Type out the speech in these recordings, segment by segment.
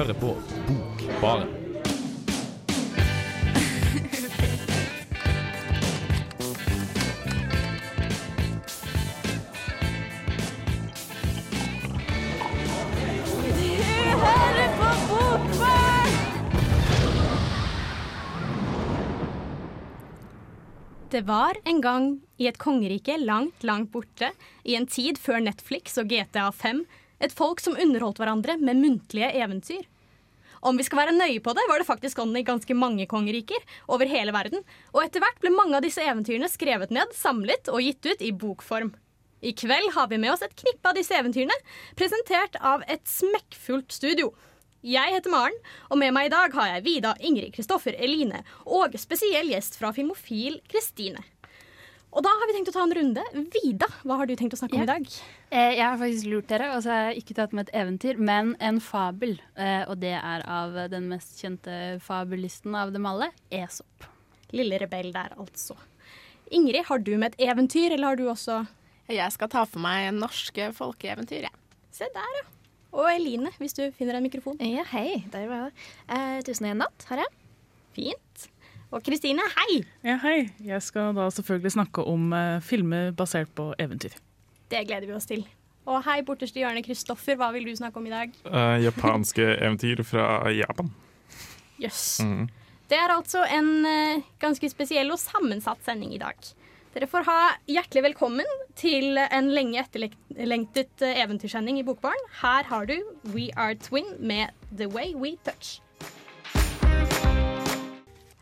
hører på Bokbaren. Det var en gang i et kongerike langt, langt borte, i en tid før Netflix og GTA5, et folk som underholdt hverandre med muntlige eventyr. Om vi skal være nøye på det, var det faktisk ånden i ganske mange kongeriker over hele verden, og etter hvert ble mange av disse eventyrene skrevet ned, samlet og gitt ut i bokform. I kveld har vi med oss et knippe av disse eventyrene, presentert av et smekkfullt studio. Jeg heter Maren, og med meg i dag har jeg Vida, Ingrid, Kristoffer, Eline og spesiell gjest fra Filmofil, Kristine. Og da har vi tenkt å ta en runde. Vida, hva har du tenkt å snakke om Ja. i dag? Eh, Jeg har faktisk lurt dere, og så har jeg ikke tatt med et eventyr, men en fabel. Eh, Og det er av den mest kjente fabelisten av dem alle, Esop. Lille rebell der, altså. Ingrid, har du med et eventyr, eller har du også Jeg skal ta for meg norske folkeeventyr, jeg. Se der, ja. Og Eline, hvis du finner en mikrofon. Ja, hei. Der var jeg. Eh, tusen og en natt har jeg. Fint. Og Kristine, hei! Ja, hei. Jeg skal da selvfølgelig snakke om uh, filmer basert på eventyr. Det gleder vi oss til. Og hei, borterste hjørne, Kristoffer, hva vil du snakke om i dag? Uh, japanske eventyr fra Japan. Jøss. Mm. Det er altså en uh, ganske spesiell og sammensatt sending i dag. Dere får ha hjertelig velkommen til en lenge etterlengtet eventyrsending i Bokbaren. Her har du We Are Twin med The Way We Touch.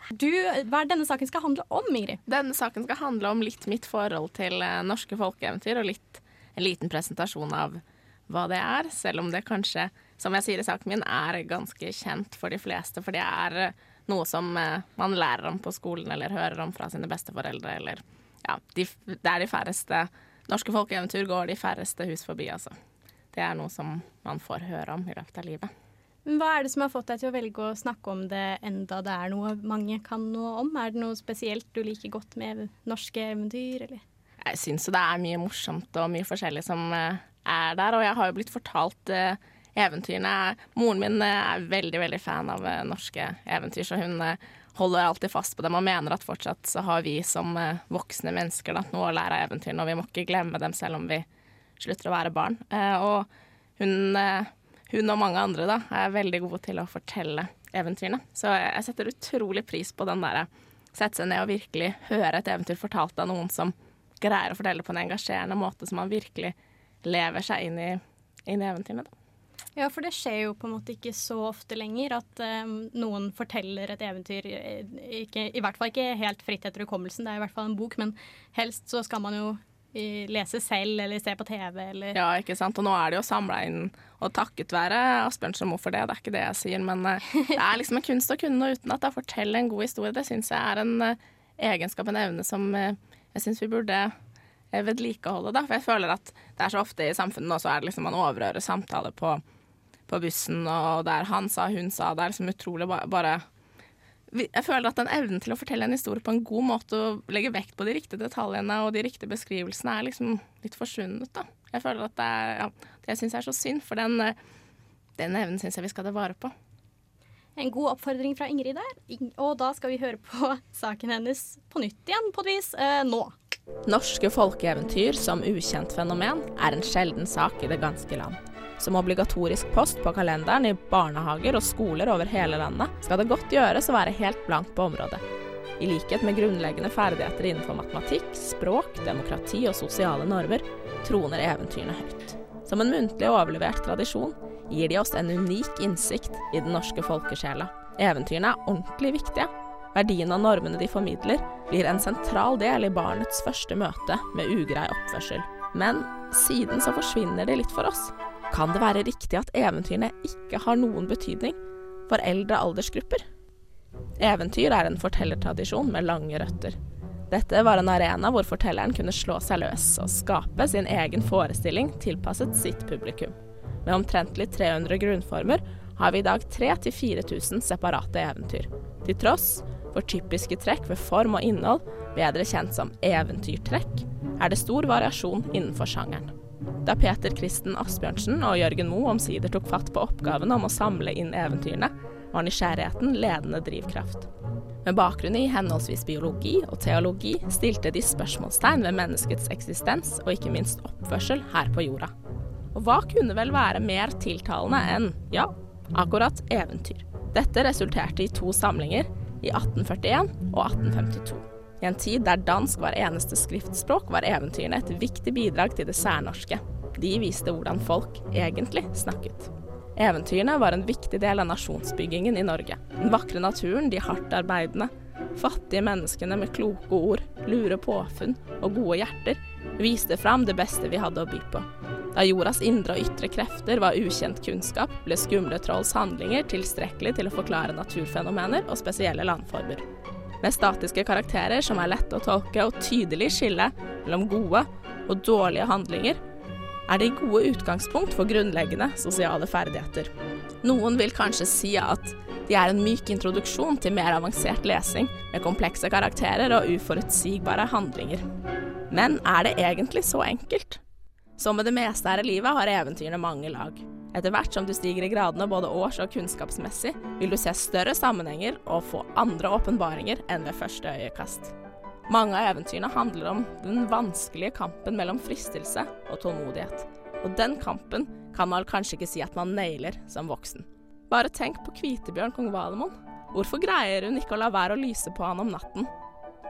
Du, hva er denne saken skal handle om, Ingrid? Denne saken skal handle om litt mitt forhold til eh, norske folkeeventyr, og litt, en liten presentasjon av hva det er, selv om det kanskje, som jeg sier i saken min, er ganske kjent for de fleste, for det er eh, noe som eh, man lærer om på skolen eller hører om fra sine besteforeldre, eller ja, de, det er de færreste Norske folkeeventyr går de færreste hus forbi, altså. Det er noe som man får høre om i løpet av livet. Hva er det som har fått deg til å velge å snakke om det enda det er noe mange kan noe om? Er det noe spesielt du liker godt med norske eventyr, eller? Jeg syns det er mye morsomt og mye forskjellig som eh, er der, og jeg har jo blitt fortalt eh, eventyrene. Moren min eh, er veldig, veldig fan av norske eventyr, så hun holder alltid fast på dem og mener at fortsatt så har vi som voksne mennesker da, noe å lære av eventyrene, og vi må ikke glemme dem selv om vi slutter å være barn. Og hun, hun og mange andre da, er veldig gode til å fortelle eventyrene, så jeg, setter utrolig pris på den derre sette seg ned og virkelig høre et eventyr fortalt av noen som greier å fortelle på en engasjerende måte, som man virkelig lever seg inn i, inn i eventyrene. Da. Ja, for det skjer jo på en måte ikke så ofte lenger at um, noen forteller et eventyr. eh, Ikke, I hvert fall ikke helt fritt etter hukommelsen, det er i hvert fall en bok, men helst så skal man jo eh, lese selv eller se på TV eller Ja, ikke sant. Og nå er det jo samla inn, og takket være Asbjørnsen Moe for det, det er ikke det jeg sier, men eh, det er liksom en kunst å kunne noe uten at det forteller en god historie. Det syns jeg er en eh, egenskap, en evne som eh, jeg syns vi burde eh, vedlikeholde, da. For jeg føler at det er så ofte i samfunnet nå, så er det liksom man overhører samtaler på, på bussen, og der han sa, hun sa, det er liksom utrolig ba bare jeg føler at den evnen til å fortelle en historie på en god måte og legge vekt på de riktige detaljene og de riktige beskrivelsene er liksom litt forsvunnet. da. Jeg føler at det er, ja, det syns jeg er så synd, for den, eh, den evnen syns jeg vi skal ta vare på. En god oppfordring fra Ingrid der. Og da skal vi høre på saken hennes på nytt igjen, på et vis, eh, nå. Norske folkeeventyr som ukjent fenomen er en sjelden sak i det ganske land. Som obligatorisk post på kalenderen i barnehager og skoler over hele landet skal det godt gjøres å være helt blank på området. I likhet med grunnleggende ferdigheter innenfor matematikk, språk, demokrati og sosiale normer troner eventyrene høyt. Som en muntlig overlevert tradisjon gir de oss en unik innsikt i den norske folkesjela. Eventyrene er ordentlig viktige. Verdien av normene de formidler, blir en sentral del i barnets første møte med ugrei oppførsel. Men siden så forsvinner de litt for oss. Kan det være riktig at eventyrene ikke har noen betydning for eldre aldersgrupper? Eventyr er en fortellertradisjon med lange røtter. Dette var en arena hvor fortelleren kunne slå seg løs og skape sin egen forestilling tilpasset sitt publikum. Med omtrentlig 300 grunnformer har vi i dag 3000-4000 separate eventyr. Til tross for typiske trekk ved form og innhold, bedre kjent som eventyrtrekk, er det stor variasjon innenfor sjangeren. Da Peter Kristen Asbjørnsen og Jørgen Moe omsider tok fatt på oppgaven om å samle inn eventyrene, var nysgjerrigheten ledende drivkraft. Med bakgrunn i henholdsvis biologi og teologi stilte de spørsmålstegn ved menneskets eksistens og ikke minst oppførsel her på jorda. Og hva kunne vel være mer tiltalende enn, ja, akkurat eventyr? Dette resulterte i to samlinger, i 1841 og 1852. I en tid der dansk var eneste skriftspråk, var eventyrene et viktig bidrag til det særnorske. De viste hvordan folk egentlig snakket. Eventyrene var en viktig del av nasjonsbyggingen i Norge. Den vakre naturen, de hardt arbeidende, fattige menneskene med kloke ord, lure påfunn og gode hjerter viste fram det beste vi hadde å by på. Da jordas indre og ytre krefter var ukjent kunnskap, ble skumle trolls handlinger tilstrekkelig til å forklare naturfenomener og spesielle landformer. Med statiske karakterer som er lette å tolke og tydelig skille mellom gode og dårlige handlinger, er de gode utgangspunkt for grunnleggende sosiale ferdigheter. Noen vil kanskje si at de er en myk introduksjon til mer avansert lesing, med komplekse karakterer og uforutsigbare handlinger. Men er det egentlig så enkelt? Som med det meste her i livet har eventyrene mange lag. Etter hvert som du stiger i gradene både års- og kunnskapsmessig, vil du se større sammenhenger og få andre åpenbaringer enn ved første øyekast. Mange av eventyrene handler om den vanskelige kampen mellom fristelse og tålmodighet. Og den kampen kan man kanskje ikke si at man nailer som voksen. Bare tenk på Kvitebjørn kong Valemon. Hvorfor greier hun ikke å la være å lyse på han om natten?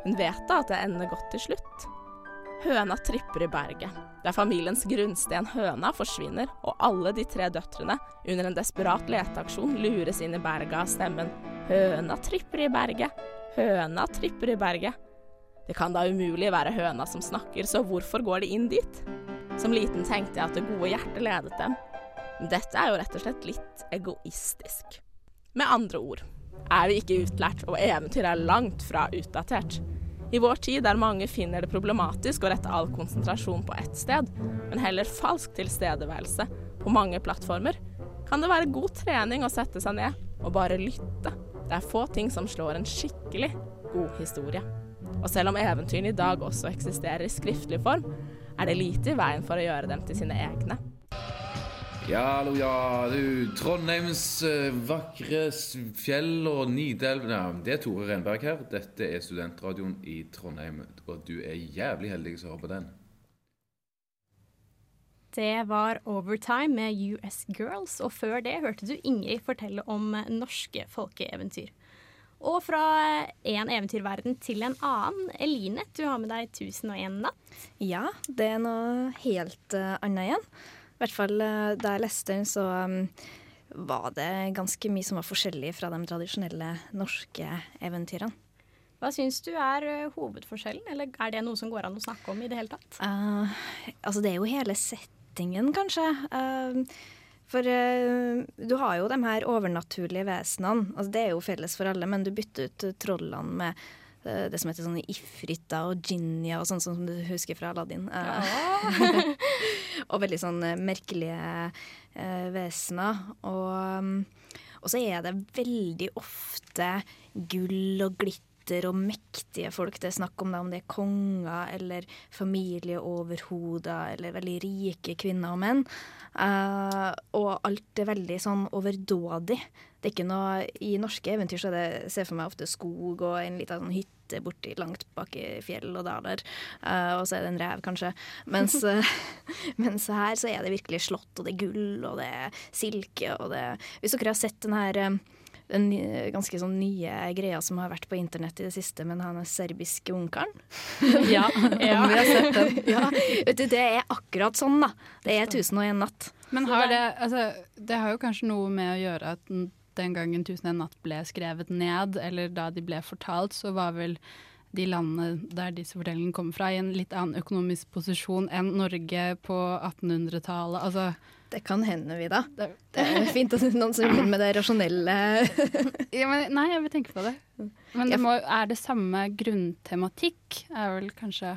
Hun vet da at det ender godt til slutt. Høna tripper i berget. Der familiens grunnsten Høna forsvinner, og alle de tre døtrene under en desperat leteaksjon lures inn i berget av stemmen Høna tripper i berget, høna tripper i berget. Det kan da umulig være høna som snakker, så hvorfor går de inn dit? Som liten tenkte jeg at det gode hjertet ledet dem. Dette er jo rett og slett litt egoistisk. Med andre ord er vi ikke utlært, og eventyr er langt fra utdatert. I vår tid der mange finner det problematisk å rette all konsentrasjon på ett sted, men heller falsk tilstedeværelse på mange plattformer, kan det være god trening å sette seg ned og bare lytte. Det er få ting som slår en skikkelig god historie. Og selv om eventyrene i dag også eksisterer i skriftlig form, er det lite i veien for å gjøre dem til sine egne. Ja, hallo, ja. Du, Trondheims uh, vakre fjell og Nidelv ja, Det er Tore Renberg her. Dette er studentradioen i Trondheim. Og du er jævlig heldig som hører på den. Det var Overtime med US Girls, og før det hørte du Ingrid fortelle om norske folkeeventyr. Og fra en eventyrverden til en annen. Eline, du har med deg 1001 natt. Ja, det er noe helt uh, annet igjen. I hvert fall uh, da jeg leste den, så um, var det ganske mye som var forskjellig fra de tradisjonelle norske eventyrene. Hva syns du er uh, hovedforskjellen, eller er det noe som går an å snakke om i det hele tatt? altså det er jo hele settingen, kanskje. Uh, for uh, du har jo de her overnaturlige vesenene. Altså, det er jo felles for alle, men du bytter ut trollene med uh, det som heter sånne ifrita og Jinja og sånn som du husker fra Aladdin. Uh, ja. og veldig sånn merkelige vesener. Og, um, og så er det veldig ofte gull og glitter og mektige folk. Det er snakk om det, om det er konger eller familieoverhoder eller veldig rike kvinner og menn. Uh, og alt er veldig sånn overdådig. Det er ikke noe, I norske eventyr så er det, ser for meg ofte skog og en liten sånn hytte borti langt bak i fjell og daler. Uh, og så er det en rev, kanskje. Mens, uh, mens, her så er det virkelig slott, og det er gull, og det er silke, og det Hvis dere har sett den her den ganske sånn nye greia som har vært på internett i det siste men han er serbiske onkelen. ja, ja. vi har sett den. ja, vet du, det er akkurat sånn, da. Det er 1001 natt. Men har det, altså, det har jo kanskje noe med å gjøre at den gangen 1001 natt ble skrevet ned, eller da de ble fortalt, så var vel de landene der disse fortellingene kommer fra, i en litt annen økonomisk posisjon enn Norge på 1800-tallet. Altså det kan hende, Vida. Det, det er fint at noen som begynner med det rasjonelle ja, men, Nei, jeg vil tenke på det. Men det må, er det samme grunntematikk? Er vel kanskje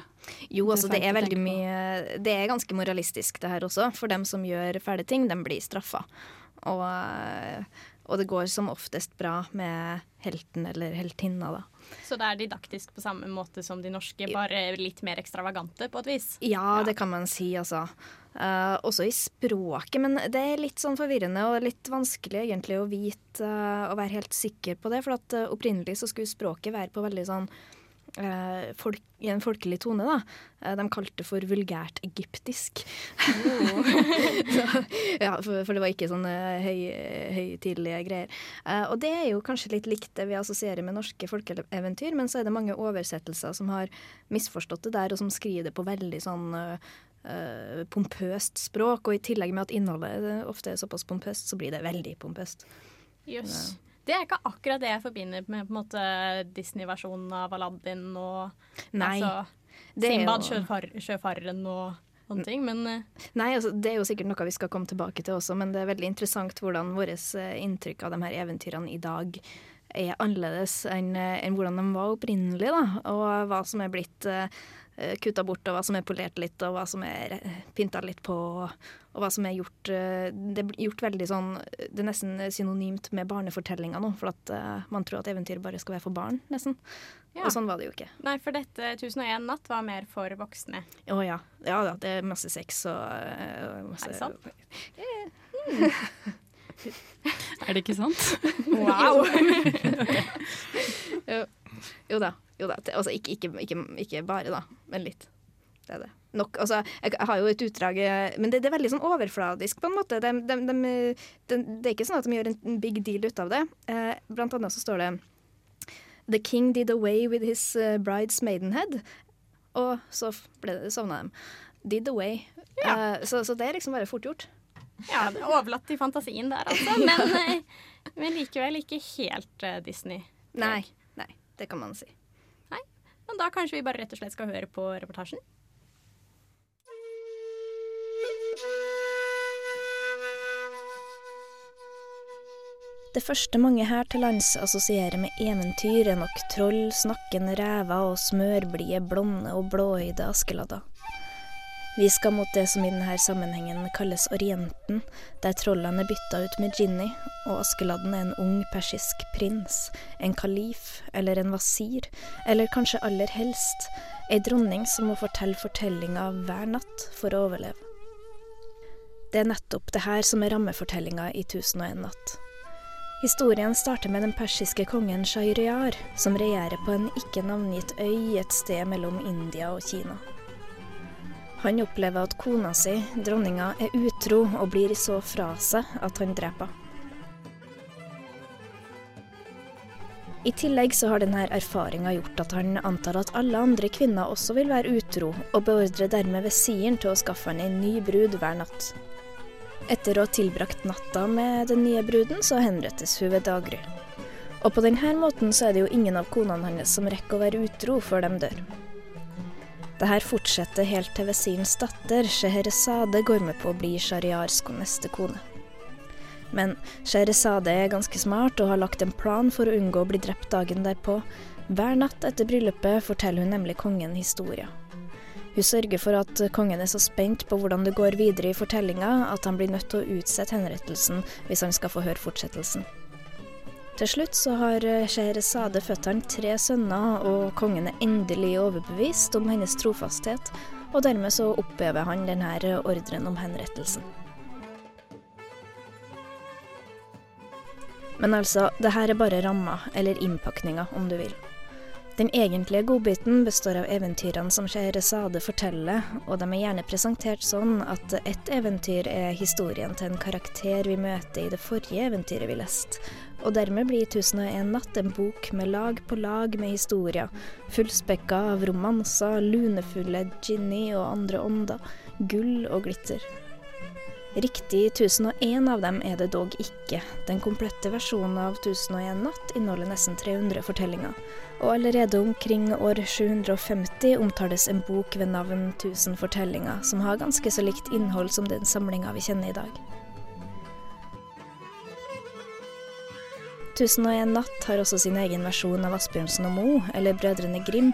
Jo, altså det er veldig mye Det er ganske moralistisk det her også. For dem som gjør fæle ting, de blir straffa. Og, og det går som oftest bra med helten eller heltinna, da. Så det er didaktisk på samme måte som de norske, bare litt mer ekstravagante på et vis? Ja, det kan man si, altså. Uh, også i språket, men det er litt sånn forvirrende og litt vanskelig egentlig å vite uh, og være helt sikker på det. For at uh, opprinnelig så skulle språket være på veldig sånn folk, i en folkelig tone, da. de kalte det for vulgært egyptisk. Oh. så, ja, for, for, det var ikke sånne høy, høytidelige greier. og det er jo kanskje litt likt det vi assosierer med norske folkeeventyr, men så er det mange oversettelser som har misforstått det der, og som skriver det på veldig sånn uh, pompøst språk. Og i tillegg med at innholdet ofte er såpass pompøst, så blir det veldig pompøst. Jøss. Yes. Det er ikke akkurat det jeg forbinder med Disney-versjonen av Aladdin og Nei, altså, Simbad, sjøfar sjøfareren og sånne ting, men uh, Nei, altså, det er jo sikkert noe vi skal komme tilbake til også, men det er veldig interessant hvordan vårt eh, inntrykk av de her eventyrene i dag er annerledes enn, enn hvordan de var opprinnelig, da, og hva som er blitt uh, Eh, kutta bort, og hva som er polert litt, og hva som er pynta litt på, og hva som er gjort eh, Det er gjort veldig sånn Det er nesten synonymt med barnefortellinga nå, for at uh, man tror at eventyr bare skal være for barn, nesten. Ja. Og sånn var det jo ikke. Nei, for dette 1001 natt var mer for voksne. Å oh, ja. Ja da, det er masse sex og uh, masse Er det sant? Mm. er det ikke sant? Wow! jo. jo da. Jo da, altså ikke, ikke, ikke, ikke, bare, da, men litt. Det er det. Nok, altså, jeg, jeg har jo et utdrag eh, Men det, det, er veldig sånn overfladisk, på en måte. De, de, de, det er ikke sånn at de gjør en big deal ut av det. Eh, blant annet så står det The king did away with his uh, bride's maidenhead. Og så ble det, sovna dem. Did away. Ja. Eh, så, så, det er liksom bare fort gjort. Ja, det er overlatt til fantasien der, altså. Men, men likevel ikke helt Disney. Nei, nei, det kan man si. Men da kanskje vi bare rett og slett skal høre på reportasjen. Det første mange her til lands assosierer med eventyr, er nok troll, snakkende rever og smørblide, blonde og blåøyde askeladder. Vi skal mot det som i denne sammenhengen kalles Orienten, der trollene er bytta ut med Ginny, og Askeladden er en ung persisk prins, en kalif eller en wasir, eller kanskje aller helst ei dronning som må fortelle fortellinga hver natt for å overleve. Det er nettopp det her som er rammefortellinga i 1001 natt. Historien starter med den persiske kongen Shahriyar, som regjerer på en ikke navngitt øy et sted mellom India og Kina. Han opplever at kona si, dronninga, er utro og blir så fra seg at han dreper. I tillegg så har denne erfaringa gjort at han antar at alle andre kvinner også vil være utro, og beordrer dermed vesiren til å skaffe han en ny brud hver natt. Etter å ha tilbrakt natta med den nye bruden, så henrettes hun ved daggry. Og på denne måten så er det jo ingen av konene hans som rekker å være utro før de dør. Det her fortsetter helt til vesirens datter, Scheherazade, går med på å bli Shariars neste kone. Men Scheherazade er ganske smart og har lagt en plan for å unngå å bli drept dagen derpå. Hver natt etter bryllupet forteller hun nemlig kongen historien. Hun sørger for at kongen er så spent på hvordan det går videre i fortellinga, at han blir nødt til å utsette henrettelsen hvis han skal få høre fortsettelsen. Til slutt så har eh, Scheherazade født han tre sønner, og kongen er endelig overbevist om hennes trofasthet, og dermed så opphever han denne ordren om henrettelsen. Men altså, det her er bare ramma, eller innpakninga, om du vil. Den egentlige godbiten består av eventyrene som Scheherazade forteller, og de er gjerne presentert sånn at ett eventyr er historien til en karakter vi møter i det forrige eventyret vi leste, og dermed blir 1001 natt en bok med lag på lag med historier, fullspekka av romanser, lunefulle Ginny og andre ånder, gull og glitter. Riktig 1001 av dem er det dog ikke. Den komplette versjonen av 1001 natt inneholder nesten 300 fortellinger, og allerede omkring år 750 omtales en bok ved navn 1000 fortellinger, som har ganske så likt innhold som den samlinga vi kjenner i dag. 1001 natt har også sin egen versjon av Asbjørnsen og Moe, eller Brødrene Grim,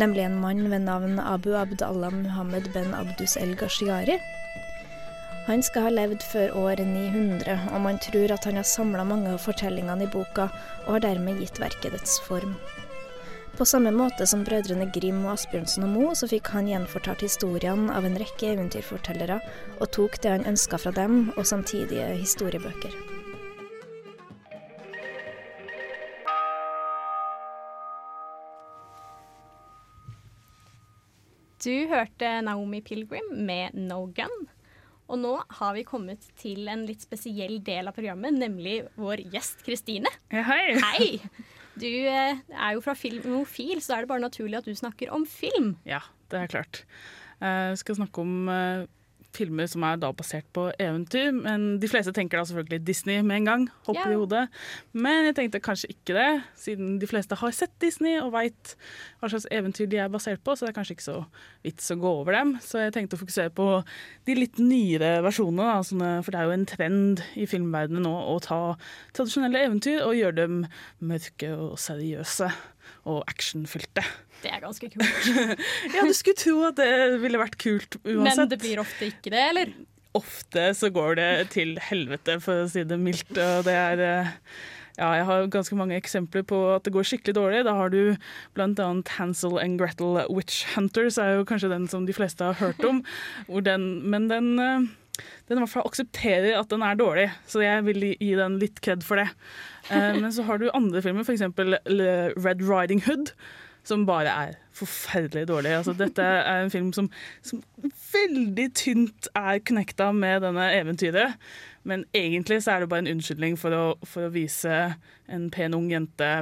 nemlig en mann ved navn Abu Abd Allah Muhammed ben Abdus el Gashiari, Han skal ha levd før år 900, og man tror at han har samla mange av fortellingene i boka, og har dermed gitt verket dets form. På samme måte som brødrene Grim og Asbjørnsen og Moe, så fikk han gjenfortalt historiene av en rekke eventyrfortellere, og tok det han ønska fra dem, og samtidige historiebøker. Du hørte Naomi Pilgrim med No Gun. Og nå har vi kommet til en litt spesiell del av programmet, nemlig vår gjest Kristine. Ja, hei. Hei! Du eh, er jo fra Filmofil, så er det bare naturlig at du snakker om film. Ja, det er klart. Jeg skal snakke om eh, filmer som er da basert på eventyr. Men de fleste tenker da selvfølgelig Disney med en gang. Hopper yeah. i hodet. Men jeg tenkte kanskje ikke det, siden de fleste har sett Disney og veit hva slags eventyr de er basert på, så det er kanskje ikke så vits å gå over dem. Så jeg tenkte å fokusere på de litt nyere versjonene, da, sånne, for det er jo en trend i filmverdenen nå å ta tradisjonelle eventyr og gjøre dem mørke og seriøse og actionfylte. Det er ganske kult. Ja, du skulle tro at det ville vært kult uansett. Men det blir ofte ikke det, eller? ofte så går det til helvete, for å si det mildt. Og det er eh, Ja, jeg har ganske mange eksempler på at det går skikkelig dårlig. Da har du annet Hansel and Gretel Witch Hunters, er jo kanskje den som de fleste har hørt om. Den, men den eh, den i hvert fall aksepterer at den er dårlig, så jeg vil gi- den litt kred for det. Eh, men så har du andre filmer, f.eks. Red Riding Hood, som bare er forferdelig dårlig. Altså, dette er en film som, som veldig tynt er connecta med denne eventyret. Men egentlig så er det bare en unnskyldning for å, for å vise en pen ung jente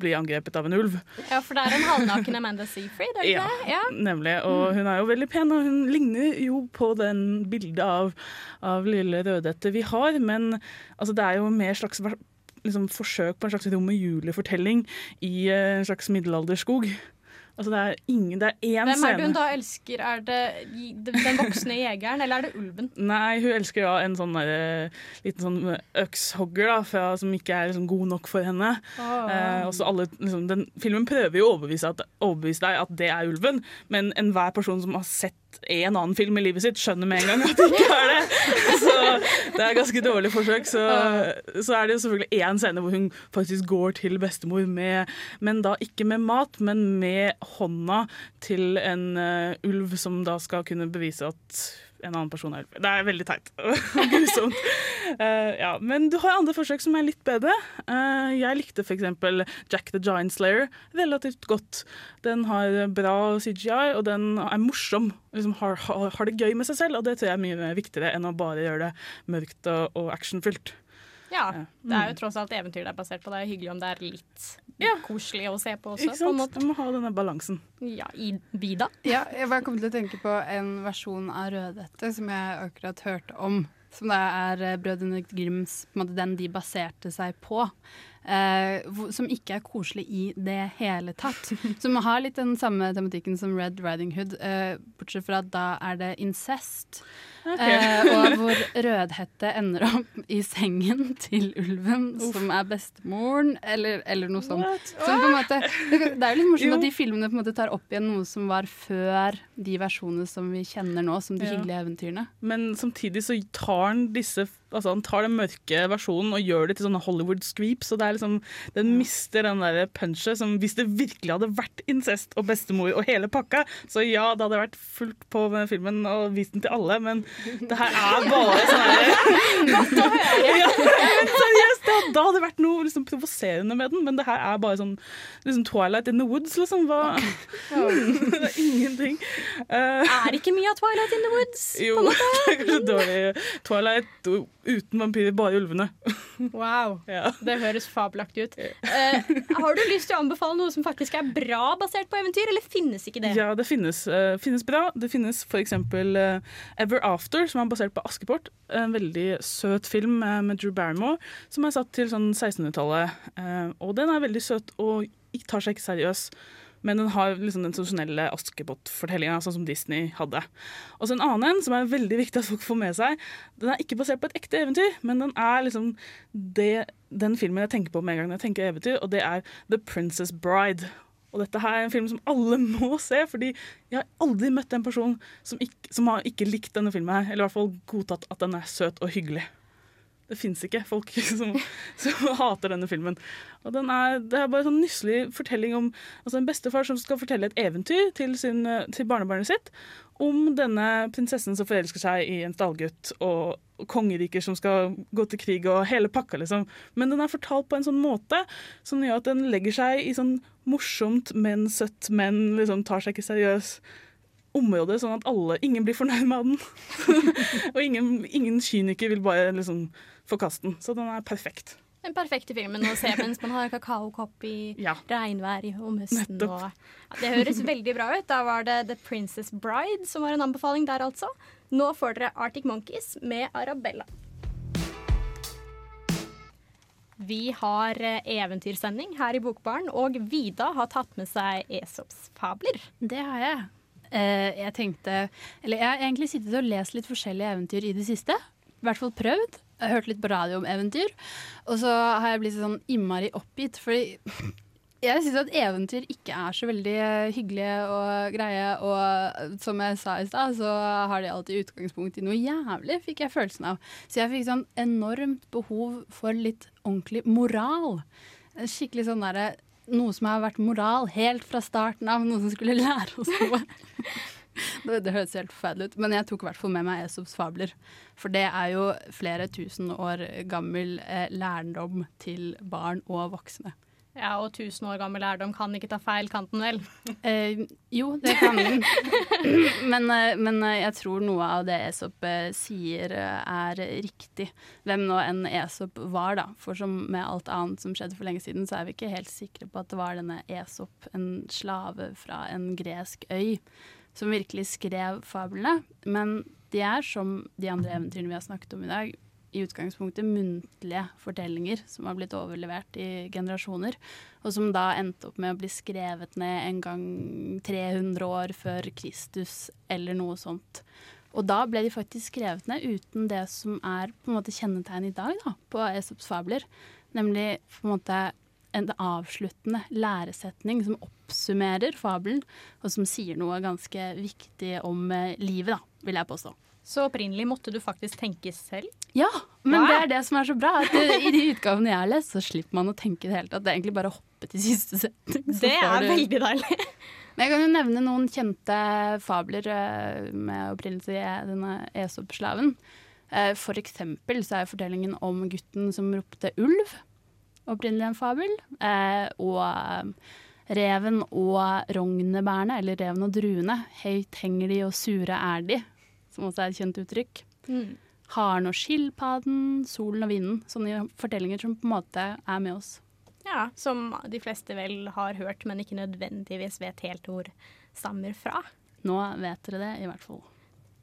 bli angrepet av en ulv. Ja, for det er en halvnaken Amanda Seyfried, er det Ja, det? Ja. nemlig. Og hun er jo veldig pen, og hun ligner jo på den bildet av, av lille Rødhette vi har, men altså, det er jo mer slags liksom, forsøk på en slags Romeo Julie-fortelling i eh, en slags middelalderskog. Altså, det er ingen, det er én Hvem er det hun da elsker? Er det den voksne jegeren, eller er det ulven? Nei, hun elsker da en sånn der, liten sånn økshogger da, fra, som ikke er liksom, god nok for henne. Eh, og alle, liksom, den Filmen prøver jo å overbevise, at, overbevise deg at det er ulven, men enhver person som har sett en annen film i livet sitt, skjønner med en gang at det ikke er det. Så det er et ganske dårlig forsøk. Så, så er det jo selvfølgelig én scene hvor hun faktisk går til bestemor, med, men da ikke med mat, men med hånda til en uh, ulv som da skal kunne bevise at en annen person er. Det er veldig teit og grusomt. Uh, ja, men du har andre forsøk som er litt bedre. Uh, jeg likte f.eks. Jack the Giant Slayer relativt godt. Den har bra CGI, og den er morsom. Liksom har, har, har det gøy med seg selv, og det tror jeg er mye viktigere enn å bare gjøre det mørkt og, og actionfylt. Ja, det er jo Mm. tross alt eventyr det er basert på. Det er hyggelig om det er litt Ja. koselig å se på også. Ikke På en sant? måte. Du må ha denne balansen. Ja, i Vida. Ja, jeg bare kom til å tenke på en versjon av Rødhette som jeg akkurat hørte om. Som det er eh, Brødrene Grims, på en måte den de baserte seg på. Eh, som ikke er koselig i det hele tatt. Som har litt den samme tematikken som Red Riding Hood, eh, bortsett fra at da er det incest. Eh, og hvor Rødhette ender opp i sengen til ulven, som er bestemoren, eller, eller noe sånt. Så på en måte, det er jo litt morsomt Jo. at de filmene på en måte tar opp igjen noe som var før de versjonene som vi kjenner nå, som de Ja. hyggelige eventyrene. Men samtidig så tar han disse Altså han tar den mørke versjonen og gjør det til sånne Hollywood screeps. Og det liksom, den mister den der punchet som hvis det virkelig hadde vært incest og bestemor og hele pakka, så ja, det hadde vært fullt på med filmen og vist den til alle, men det her er bare sånn her ja, Seriøst, det, da hadde det vært noe liksom, provoserende med den, men det her er bare sånn liksom Twilight in the Woods, liksom. Hva? det er ingenting. Uh, Er ikke mye av Twilight in the Woods? jo, det er kanskje dårlig. Twilight o- uten vampyrer, bare ulvene. Wow, Ja. det høres fabelaktig ut. Eh, har du lyst til å anbefale noe som faktisk er bra basert på eventyr, eller finnes ikke det? Ja, det finnes, uh, finnes bra. Det finnes f.eks. Uh, Ever After, som er basert på Askepott. En veldig søt film uh, med Drew Barrymore, som er satt til sånn 1600-tallet. Uh, og den er veldig søt og tar seg ikke seriøs. Men den har liksom den tradisjonelle Askepott-fortellinga, sånn som Disney hadde. Og så en annen en, som er veldig viktig at folk får med seg. Den er ikke basert på et ekte eventyr, men den er liksom det, den filmen jeg tenker på med en gang jeg tenker eventyr, og det er The Princess Bride. Og dette her er en film som alle må se, fordi jeg har aldri møtt en person som ikke, som har ikke likt denne filmen her, eller i hvert fall godtatt at den er søt og hyggelig. Det fins ikke folk som, som, hater denne filmen. Og er, det er bare en sånn nusselig fortelling om altså en bestefar som skal fortelle et eventyr til, sin, til barnebarnet sitt om denne prinsessen som forelsker seg i en stallgutt, og kongeriker som skal gå til krig, og hele pakka, liksom. Men den er fortalt på en sånn måte som gjør at den legger seg i sånn morsomt, men søtt, men liksom tar seg ikke seriøs område, sånn at alle, ingen blir fornøyd med den. og ingen, ingen kyniker vil bare liksom forkaste kasten. Så den er perfekt. Den perfekte filmen å se mens man har kakaokopp i ja. regnvær om høsten. Og, ja, det høres veldig bra ut. Da var det The Princess Bride som var en anbefaling der, altså. Nå får dere Arctic Monkeys med Arabella. Vi har eh, eventyrsending her i Bokbaren, og Vida har tatt med seg Esops fabler. Det har jeg. Uh, jeg tenkte Eller jeg har egentlig sittet og lest litt forskjellige eventyr i det siste. I hvert fall prøvd. Jeg hørt litt på radio om eventyr. Og så har jeg blitt sånn innmari oppgitt, fordi jeg syns at eventyr ikke er så veldig hyggelige og greie. Og som jeg sa i stad, så har de alltid utgangspunkt i noe jævlig, fikk jeg følelsen av. Så jeg fikk sånn enormt behov for litt ordentlig moral. Skikkelig sånn derre Noe som har vært moral helt fra starten av, noe som skulle lære oss noe. det, det høres helt forferdelig ut, men jeg tok i hvert fall med meg Esops fabler. For det er jo flere tusen år gammel eh, lærdom til barn og voksne. Ja, og tusen år gammel lærdom kan ikke ta feil, kan den vel? Eh, jo, det kan den. men, eh, men, eh, jeg tror noe av det Esop eh, sier er riktig. Hvem nå enn Esop var, da. For som med alt annet som skjedde for lenge siden, så er vi ikke helt sikre på at det var denne Esop, en slave fra en gresk øy, som virkelig skrev fablene. Men de er, som de andre eventyrene vi har snakket om i dag, i utgangspunktet muntlige fortellinger som har blitt overlevert i generasjoner, og som da endte opp med å bli skrevet ned en gang 300 år før Kristus eller noe sånt. Og da ble de faktisk skrevet ned uten det som er på en måte kjennetegnet i dag da, på Esops fabler, nemlig på en måte en avsluttende læresetning som oppsummerer fabelen, og som sier noe ganske viktig om eh, livet, da, vil jeg påstå. Så opprinnelig måtte du faktisk tenke selv? Ja, men ja. det er det som er så bra. At eh, I de utgavene jeg har lest, så slipper man å tenke i det hele tatt. Det er egentlig bare å hoppe til siste setning. Det er du... veldig deilig. Men jeg kan jo nevne noen kjente fabler eh, med opprinnelse i denne Esop-slaven. For eksempel så er fortellingen om gutten som ropte ulv opprinnelig en fabel. Og reven og rognebærene, eller reven og druene, høyt henger de og sure er de, som også er et kjent uttrykk. Mm. Haren og skilpadden, solen og vinden. Sånne fortellinger som på en måte er med oss. Ja, som de fleste vel har hørt, men ikke nødvendigvis vet helt hvor stammer fra. Nå vet dere det, i hvert fall.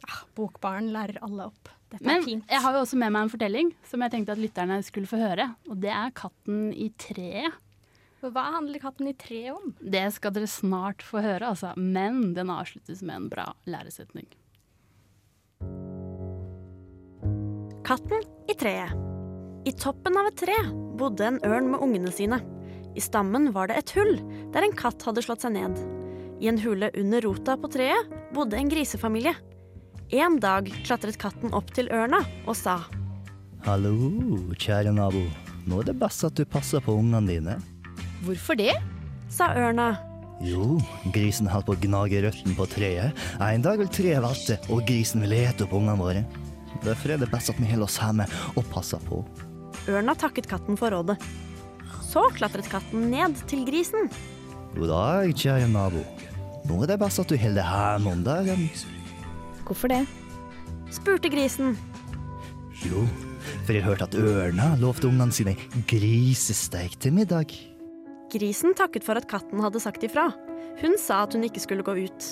Ja, bokbarn lærer alle opp. Dette Men jeg har jo også med meg en fortelling som jeg tenkte at lytterne skulle få høre. Og det er 'Katten i treet'. Hva handler 'Katten i treet' om? Det skal dere snart få høre, altså. Men den avsluttes med en bra læresetning. Katten i treet. I toppen av et tre bodde en ørn med ungene sine. I stammen var det et hull der en katt hadde slått seg ned. I en hule under rota på treet bodde en grisefamilie. En dag klatret katten opp til ørna og sa Hallo, kjære nabo. Nå er det best at du passer på ungene dine. Hvorfor det? sa ørna. Jo, grisen holdt på å gnage røttene på treet. En dag vil treet velte, og grisen vil ete opp ungene våre. Derfor er det best at vi holder oss hjemme og passer på. Ørna takket katten for rådet. Så klatret katten ned til grisen. God dag, kjære nabo. Nå er det best at du holder deg hjemme om dagen. Hvorfor det? spurte grisen. Jo, for jeg hørte at ørna lovte ungene sine grisesteik til middag. Grisen takket for at katten hadde sagt ifra. Hun sa at hun ikke skulle gå ut.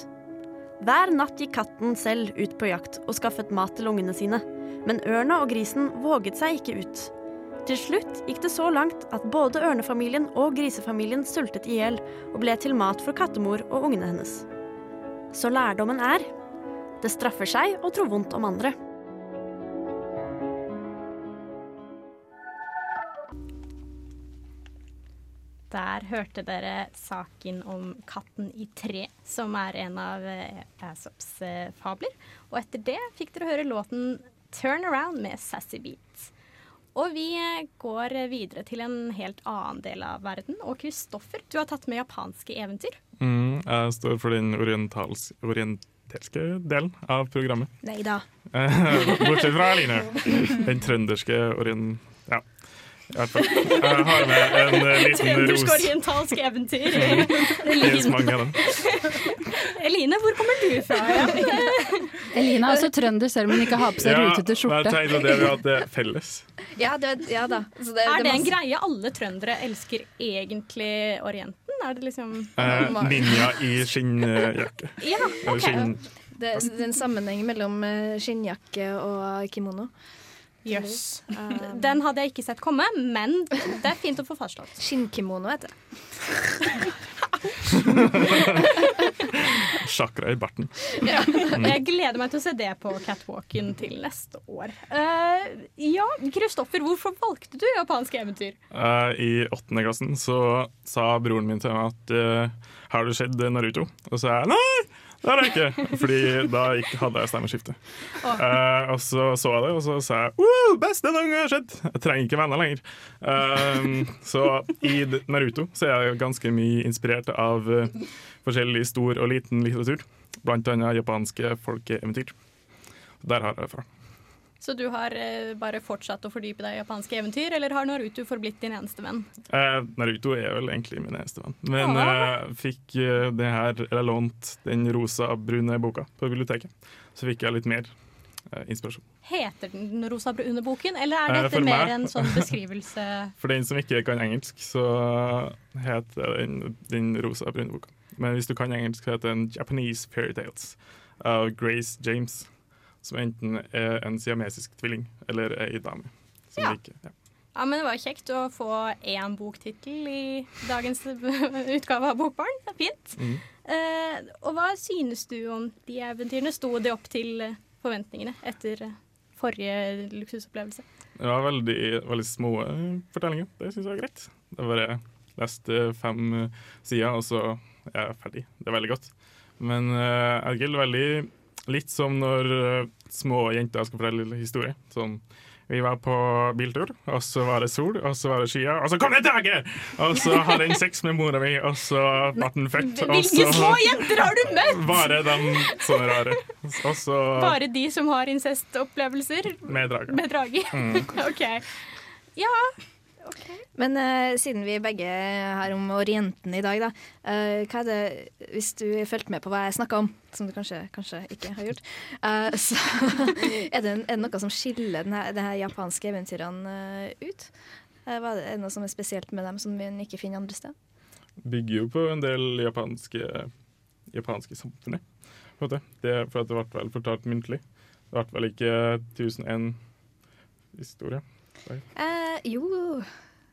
Hver natt gikk katten selv ut på jakt og skaffet mat til ungene sine. Men ørna og grisen våget seg ikke ut. Til slutt gikk det så langt at både ørnefamilien og grisefamilien sultet i hjel og ble til mat for kattemor og ungene hennes. Så lærdommen er det straffer seg å tro vondt om andre. Der hørte dere saken om katten i tre, som er en av Asops eh, fabler. Og etter det fikk dere høre låten 'Turn Around' med Sassy Beat. Og vi eh, går videre til en helt annen del av verden. Og Kristoffer, du har tatt med japanske eventyr. Mm, jeg står for den orientals, orientelske delen av programmet. Nei da. Eh, Bortsett fra Aline. Den trønderske orient... Ja, i hvert fall. Jeg har med en eh, liten ros. Trøndersk-orientalsk eventyr. Det finnes mange av dem. Eline, hvor kommer du fra? Eline Elina er også trønder, selv om hun ikke har på seg Ja, rutete skjorte. jeg det vi hadde felles. Ja, det, ja da. Så det, Er det en greie alle trøndere elsker egentlig Orienten? Er det liksom Eh, ninja i skinnjakke. Ja, okay. Skinn... Det, det er en sammenheng mellom eh, skinnjakke og kimono. Jøss. Um, Den hadde jeg ikke sett komme, men det er fint å få fastslått. Skinnkimono heter det. Sjakra i barten. Jeg gleder meg til å se det på catwalken til neste år. Uh, ja, Kristoffer, hvorfor valgte du japanske eventyr? Uh, I åttende klassen så sa broren min til meg at uh, har du sett Naruto? Og så sa jeg nei, det har jeg ikke. Fordi da ikke hadde jeg stemmeskifte. Eh, og så så jeg det, og så sa jeg wow, beste noen gang har skjedd. Jeg trenger ikke venner lenger. Uh, så i Naruto så er jeg ganske mye inspirert av uh, forskjellig stor og liten litteratur. Blant annet japanske folkeeventyr. Der har jeg det fra. Så du har eh, bare fortsatt å fordype deg i japanske eventyr, eller har Naruto forblitt din eneste venn? Eh, Naruto er vel egentlig min eneste venn. Men Ah. jeg fikk eh, det her, eller lånt den rosa-brune boka på biblioteket. Så fikk jeg litt mer eh, inspirasjon. Heter den Rosa brune boken, eller er Eh, dette mer meg. en sånn beskrivelse? For den som ikke kan engelsk, så heter den, den rosa-brune boka. Men hvis du kan engelsk, så heter den Japanese Fairytales av Grace James. Som enten er en siamesisk tvilling eller ei dame. Ja. Liker, ja. Ja, men Det var kjekt å få én boktittel i dagens utgave av Bokbarn. Det er fint. Mm. Eh, og hva synes du om de eventyrene? Sto de opp til eh, forventningene etter eh, forrige luksusopplevelse? Det var veldig, veldig små eh, fortellinger. Det syns jeg var greit. Jeg bare leste fem eh, sider, og så er jeg ferdig. Det er veldig godt. Men uh, jeg er veldig litt som når eh, små jenter skal fortelle historie. Sånn vi var på biltur, og så var det sol, og så var det skyer, og så kom det et drage! Og så hadde jeg sex med mora mi, og så ble den født. Hvilke små jenter har du møtt?! bare de sånne rare. Også, Bare de som har incestopplevelser med drager. med drager? Mm. OK. Ja. Men uh, siden vi begge har om Orienten i dag, da. Uh, hva er det, hvis du fulgte med på hva jeg snakka om, som du kanskje, kanskje ikke har gjort, uh, så er det, er det noe som skiller denne, denne japanske eventyrene ut? Hva er, det, er det noe som er spesielt med dem som en ikke finner andre steder? bygger jo på en del japanske, japanske samfunn, På en måte. Det, er for at det ble vel fortalt muntlig. Det ble vel ikke 1001 historie. Eh, jo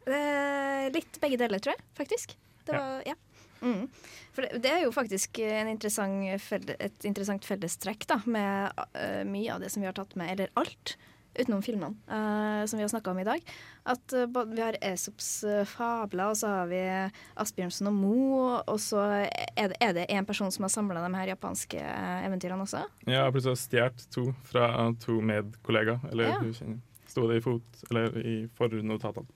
eh, Litt begge deler, tror jeg, faktisk. Det var, ja. Mm. For det, det er jo faktisk en interessant felde, et interessant fellestrekk da, med uh, mye av det som vi har tatt med, eller alt, utenom filmene, uh, som vi har snakka om i dag. At uh, vi har Esops fabler, og så har vi Asbjørnsen og Mo, og så er det, er det en person som har samla de her japanske eventyrene også. plutselig har stjålet to fra to medkollegaer. Eller Ja. hun kjenner. Sto det i fot, eller i fornotatene.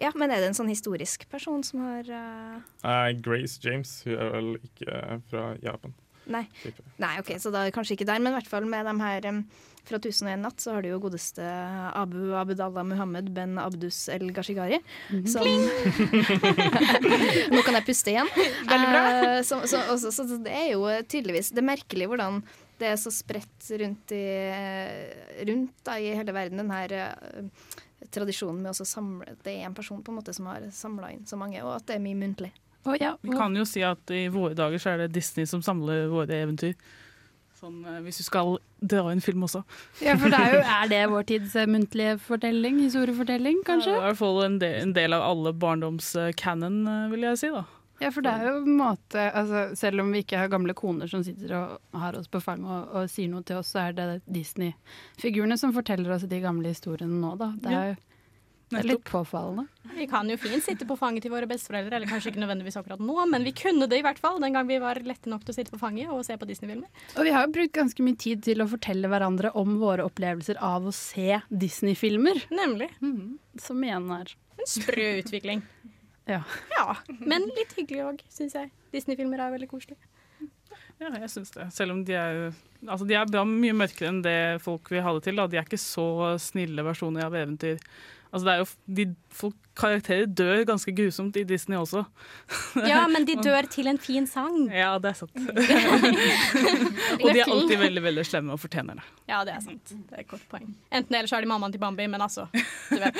Ja, Men er det en sånn historisk person som har eh, Eh, Grace James hun er vel ikke fra Japan. Nei. Nei, ok, så da er kanskje ikke der, men i hvert fall med de her um, fra 1001 natt, så har du jo godeste Abu Abdallah Muhammed Ben Abdus El Gashigari. Som Nå kan jeg puste igjen. Veldig bra. Uh, så, så, også, så det er jo tydeligvis Det er merkelig hvordan det er så spredt rundt i, eh, rundt da, i hele verden, den her eh, tradisjonen med å samle Det er en person på en måte som har samla inn så mange, og at det er mye muntlig. Oh, ja. Vi kan jo si at i våre dager så er det Disney som samler våre eventyr. Sånn, eh, hvis du skal dra inn film også. Ja, for det er, jo, er det vår tids muntlige fortelling? Historiefortelling, kanskje? Ja, I hvert fall en del, en del av alle barndoms-canon, vil jeg si. da. Ja, for det er jo en måte altså, Selv om vi ikke har gamle koner som sitter og har oss på fanget og, og sier noe til oss, så er det Disney-figurene som forteller oss de gamle historiene nå, da. Det er, jo- Det er litt påfallende. Vi kan jo fint sitte på fanget til våre besteforeldre, eller kanskje ikke nødvendigvis akkurat nå, men vi kunne det i hvert fall den gang vi var lette nok til å sitte på fanget og se på Disney-filmer. Og vi har jo brukt ganske mye tid til å fortelle hverandre om våre opplevelser av å se Disney-filmer. Nemlig. Mm, som igjen er En sprø utvikling. Ja. ja. Men litt hyggelig òg, syns jeg. Disney-filmer er veldig koselige. Ja, jeg syns det. Selv om de er, altså de er bra mye mørkere enn det folk vil ha det til. Da. De er ikke så snille versjoner av eventyr. Altså det er jo, de, folk, karakterer dør ganske grusomt i Disney også. Ja, men de dør til en fin sang. Ja, det er sant. og de er alltid veldig veldig slemme og fortjener det. Ja, det er sant. Det er et godt poeng. Enten eller så er de mammaen til Bambi, men altså, du vet.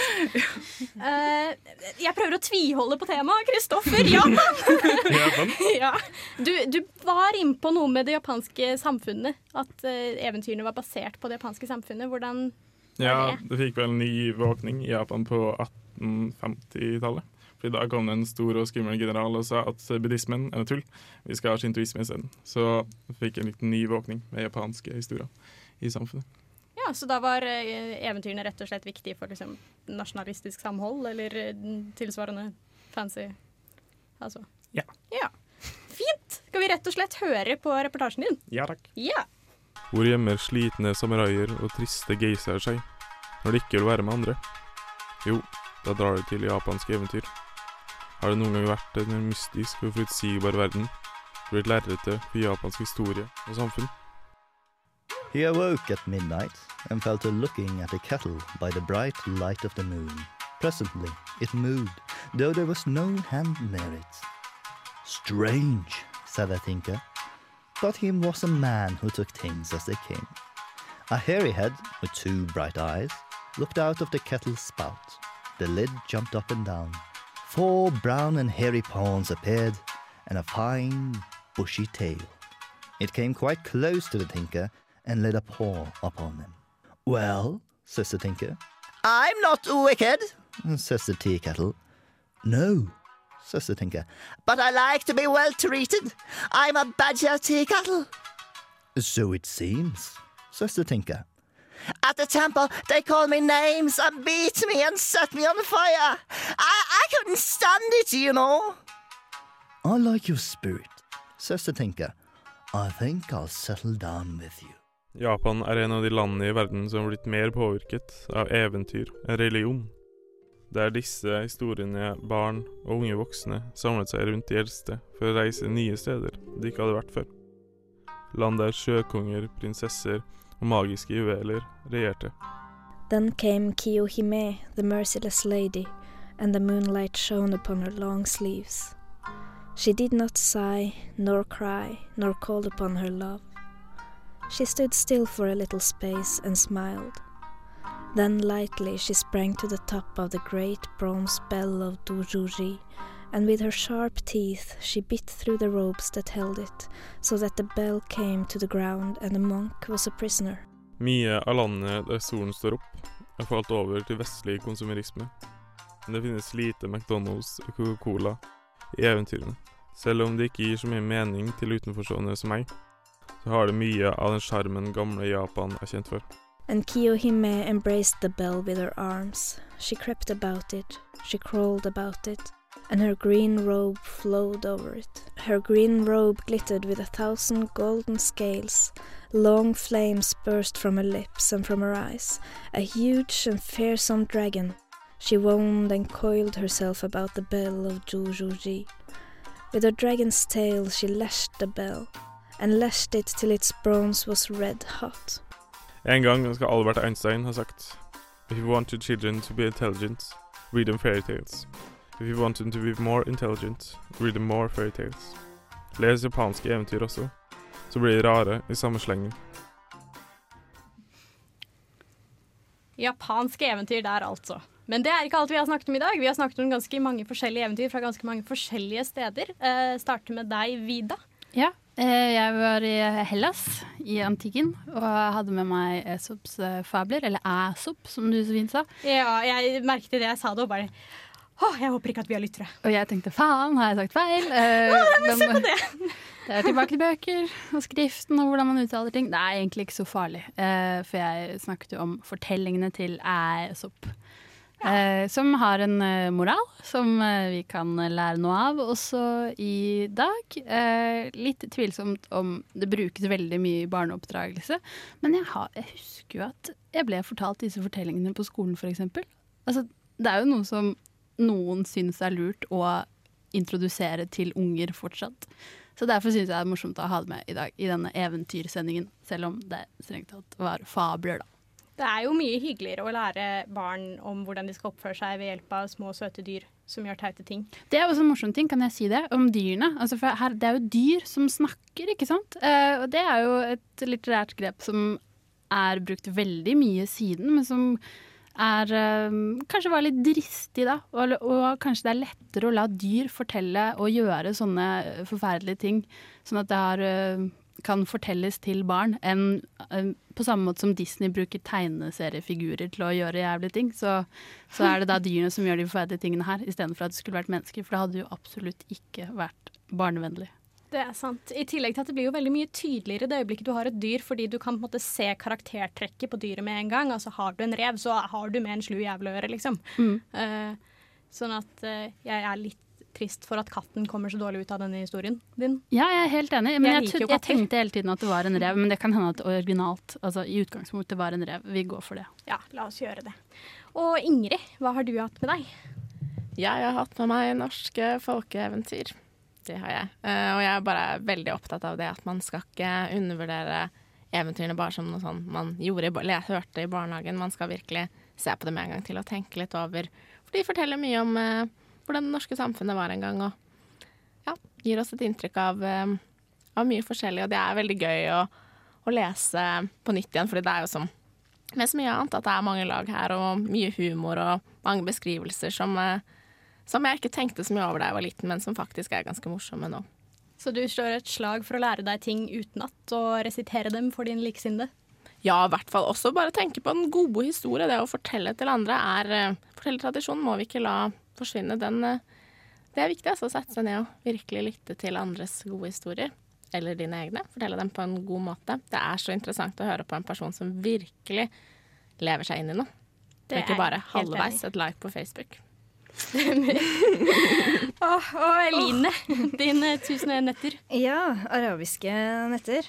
Uh, jeg prøver å tviholde på temaet. Kristoffer, Japan! Ja. du, du var innpå noe med det japanske samfunnet. At uh, eventyrene var basert på det japanske samfunnet. Hvordan ja, det fikk vel en ny våkning i Japan på 1850-tallet. Fordi Da kom det en stor og skummel general og sa at buddhismen er tull. Vi skal ha shintoisme isteden. Så fikk en liten ny våkning med japanske historier i samfunnet. Ja, Så da var eventyrene rett og slett viktige for liksom, nasjonalistisk samhold, eller tilsvarende fancy Altså. Ja. ja. Fint! Skal vi rett og slett høre på reportasjen din? Ja takk. Ja hvor gjemmer slitne samuraier og triste geisaer seg når de ikke vil være med andre? Jo, da drar de til japanske eventyr. Har det noen gang vært en mystisk og forutsigbar verden, blitt lerretet for japansk historie og samfunn? He awoke at midnight and fell to looking at a kettle by the bright light of the moon. Presently it moved, though there was no hand near it. Strange, said the thinker. But he was a man who took things as they came. A hairy head with two bright eyes looked out of the kettle's spout. The lid jumped up and down. Four brown and hairy pawns appeared, and a fine, bushy tail. It came quite close to the tinker and laid a paw upon him. Well, says the tinker. I'm not wicked, says the tea kettle. No, the tinker. But I like to be well treated. I'm a badger tea kettle. So it seems, søster tinker. At the temple, they call me names and beat me and set me on fire. I, I couldn't stand it, you know. I like your spirit, Søster tinker. I think I'll settle down with you. Japan er en av de landene i verden som har blitt mer påvirket av eventyr enn religion. Det er disse historiene barn og unge voksne samlet seg rundt de eldste for å reise nye steder de ikke hadde vært før. Land der sjøkonger, prinsesser og magiske juveler regjerte. Then came Kiyohime, the merciless lady, and the moonlight shone upon her long sleeves. She did not sigh, nor cry, nor call upon her love. She stood still for a little space and smiled. Then lightly she sprang to the top of the great bronze bell of Dujuri, and with her sharp teeth she bit through the ropes that held it, so that the bell came to the ground and the monk was a prisoner. Mye av landet der solen står opp, er falt over til vestlig konsumerisme. Men det finnes lite McDonald's og Coca-Cola i eventyrene. Selv om det ikke gir så mye mening til utenforstående som meg, så har det mye av den sjarmen gamle Japan er kjent for. And Kiyohime embraced the bell with her arms. She crept about it, she crawled about it, and her green robe flowed over it. Her green robe glittered with a thousand golden scales. Long flames burst from her lips and from her eyes. A huge and fearsome dragon. She wound and coiled herself about the bell of Jujuji. With her dragon's tail she lashed the bell, and lashed it till its bronze was red hot. En gang skal Albert Einstein ha sagt If you want your children to be intelligent, read them fairy tales. If you want them to be more intelligent, read them more fairy tales. Les japanske eventyr også, så blir de rare i samme slengen. Japanske eventyr der, altså. Men det er ikke alt vi har snakket om i dag. Vi har snakket om ganske mange forskjellige eventyr fra ganske mange forskjellige steder. Eh, starter med deg, Vida. Ja, jeg var i Hellas, i antikken, og hadde med meg Esops eh, fabler, eller Æsop, som du så fint sa. Ja, jeg merket det jeg sa det, og bare Åh, jeg håper ikke at vi har lyttere. Og jeg tenkte faen, har jeg sagt feil? Eh, Åh, se på det! det er tilbake til bøker og skriften og hvordan man uttaler ting. Det er egentlig ikke så farlig, eh, for jeg snakket jo om fortellingene til Æsop. Eh, som har en eh, moral som eh, vi kan lære noe av også i dag. Eh, litt tvilsomt om det brukes veldig mye i barneoppdragelse. Men jeg, har, jeg husker jo at jeg ble fortalt disse fortellingene på skolen, f.eks. Altså, det er jo noe som noen syns er lurt å introdusere til unger fortsatt. Så derfor syns jeg det er morsomt å ha det med i dag i denne eventyrsendingen, selv om det strengt tatt var fabler, da. Det er jo mye hyggeligere å lære barn om hvordan de skal oppføre seg ved hjelp av små, søte dyr som gjør teite ting. Det er også en morsom ting, kan jeg si det, om dyrene. Altså, her, det er jo dyr som snakker, ikke sant. Eh, og det er jo et litterært grep som er brukt veldig mye siden, men som er um, Kanskje var litt dristig, da. Og, og, kanskje det er lettere å la dyr fortelle og gjøre sånne forferdelige ting. Sånn at det har, uh, kan fortelles til barn. Enn uh, på samme måte som Disney bruker tegneseriefigurer til å gjøre jævlige ting, så, så er det da dyrene som gjør de forferdelige tingene her, istedenfor at det skulle vært mennesker. For det hadde jo absolutt ikke vært barnevennlig. Det er sant. I tillegg til at det blir jo veldig mye tydeligere det øyeblikket du har et dyr, fordi du kan på en måte se karaktertrekket på dyret med en gang. Altså Har du en rev, så har du med en slu jæveløre, liksom. Mm. Uh, sånn at uh, jeg er litt trist for at katten kommer så dårlig ut av denne historien din. Ja, jeg er helt enig. Men jeg, jeg, jeg tenkte hele tiden at det var en rev, men det kan hende at originalt, altså i utgangspunktet var en rev. Vi går for det. Ja, la oss gjøre det. Og Ingrid, hva har du hatt med deg? Jeg har hatt med meg norske folkeeventyr. Det har jeg. Uh, og jeg er bare veldig opptatt av det at man skal ikke undervurdere eventyrene bare som noe sånn man gjorde, eller hørte i barnehagen. Man skal virkelig se på det med en gang til og tenke litt over. For de forteller mye om uh, hvordan det norske samfunnet var en gang, og ja, gir oss et inntrykk av, uh, av mye forskjellig. Og det er veldig gøy å, å lese på nytt igjen, fordi det er jo som med så mye annet at det er mange lag her, og mye humor og mange beskrivelser som uh, som jeg ikke tenkte så mye over da jeg var liten, men som faktisk er ganske morsomme nå. Så du slår et slag for å lære deg ting utenat og resitere dem for din likesinnede? Ja, i hvert fall. Også bare tenke på den gode historie. Det å fortelle til andre er uh, Fortellertradisjonen må vi ikke la forsvinne. Den, uh, det er viktig altså, å sette seg ned og virkelig lytte til andres gode historier. Eller dine egne. Fortelle dem på en god måte. Det er så interessant å høre på en person som virkelig lever seg inn i noe. Det er ikke bare halvveis et like på Facebook. Stemmer. Åh, og Eline, dine tusen netter. Ja, arabiske netter.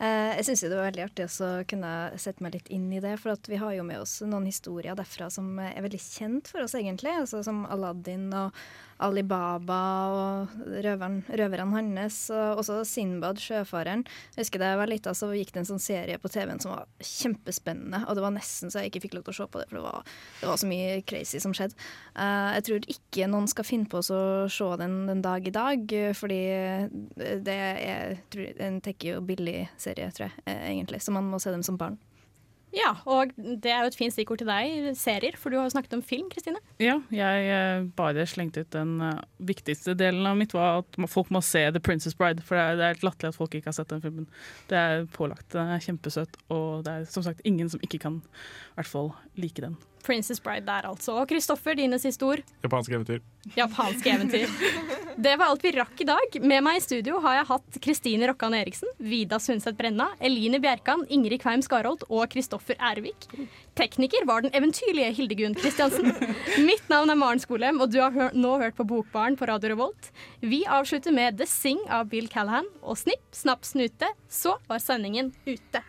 Eh, jeg syns det var veldig artig å kunne sette meg litt inn i det. For vi har jo med oss noen historier derfra som er veldig kjent for oss, egentlig. Altså, som Aladdin og Alibaba og røveren, røverne hans, og også Sinbad, sjøfareren. Jeg husker da jeg var lita, så gikk det en sånn serie på TV-en som var kjempespennende. Og det var nesten så jeg ikke fikk lov til å se på det, for det var, det var så mye crazy som skjedde. Uh, jeg tror ikke noen skal finne på å se den den dag i dag, fordi det er tror, en tenker og billig serie, tror jeg, eh, egentlig. Så man må se dem som barn. Ja, og det er jo et fint stikkord til deg, serier, for du har jo snakket om film, Kristine. Ja, jeg eh, bare slengte ut den uh, viktigste delen av mitt var at folk må se The Princess Bride. For det er, det er helt latterlig at folk ikke har sett den filmen. Det er pålagt. Den er kjempesøt, og det er som sagt ingen som ikke kan i hvert fall like den. Princess Bride der, altså. Og Kristoffer, dine siste ord? Japanske eventyr. Japanske eventyr. Det var alt vi rakk i dag. Med meg i studio har jeg hatt Kristine Rokkan Eriksen, Vida Sundset Brenna, Eline Bjerkan, Ingrid Kveim Skarholt og Kristoffer Ervik. Tekniker var den eventyrlige Hildegunn Kristiansen. Mitt navn er Maren Skolem, og du har hør nå hørt på Bokbaren på Radio Revolt. Vi avslutter med The Sing av Bill Callahan, og snipp, snapp, snute, så var sendingen ute.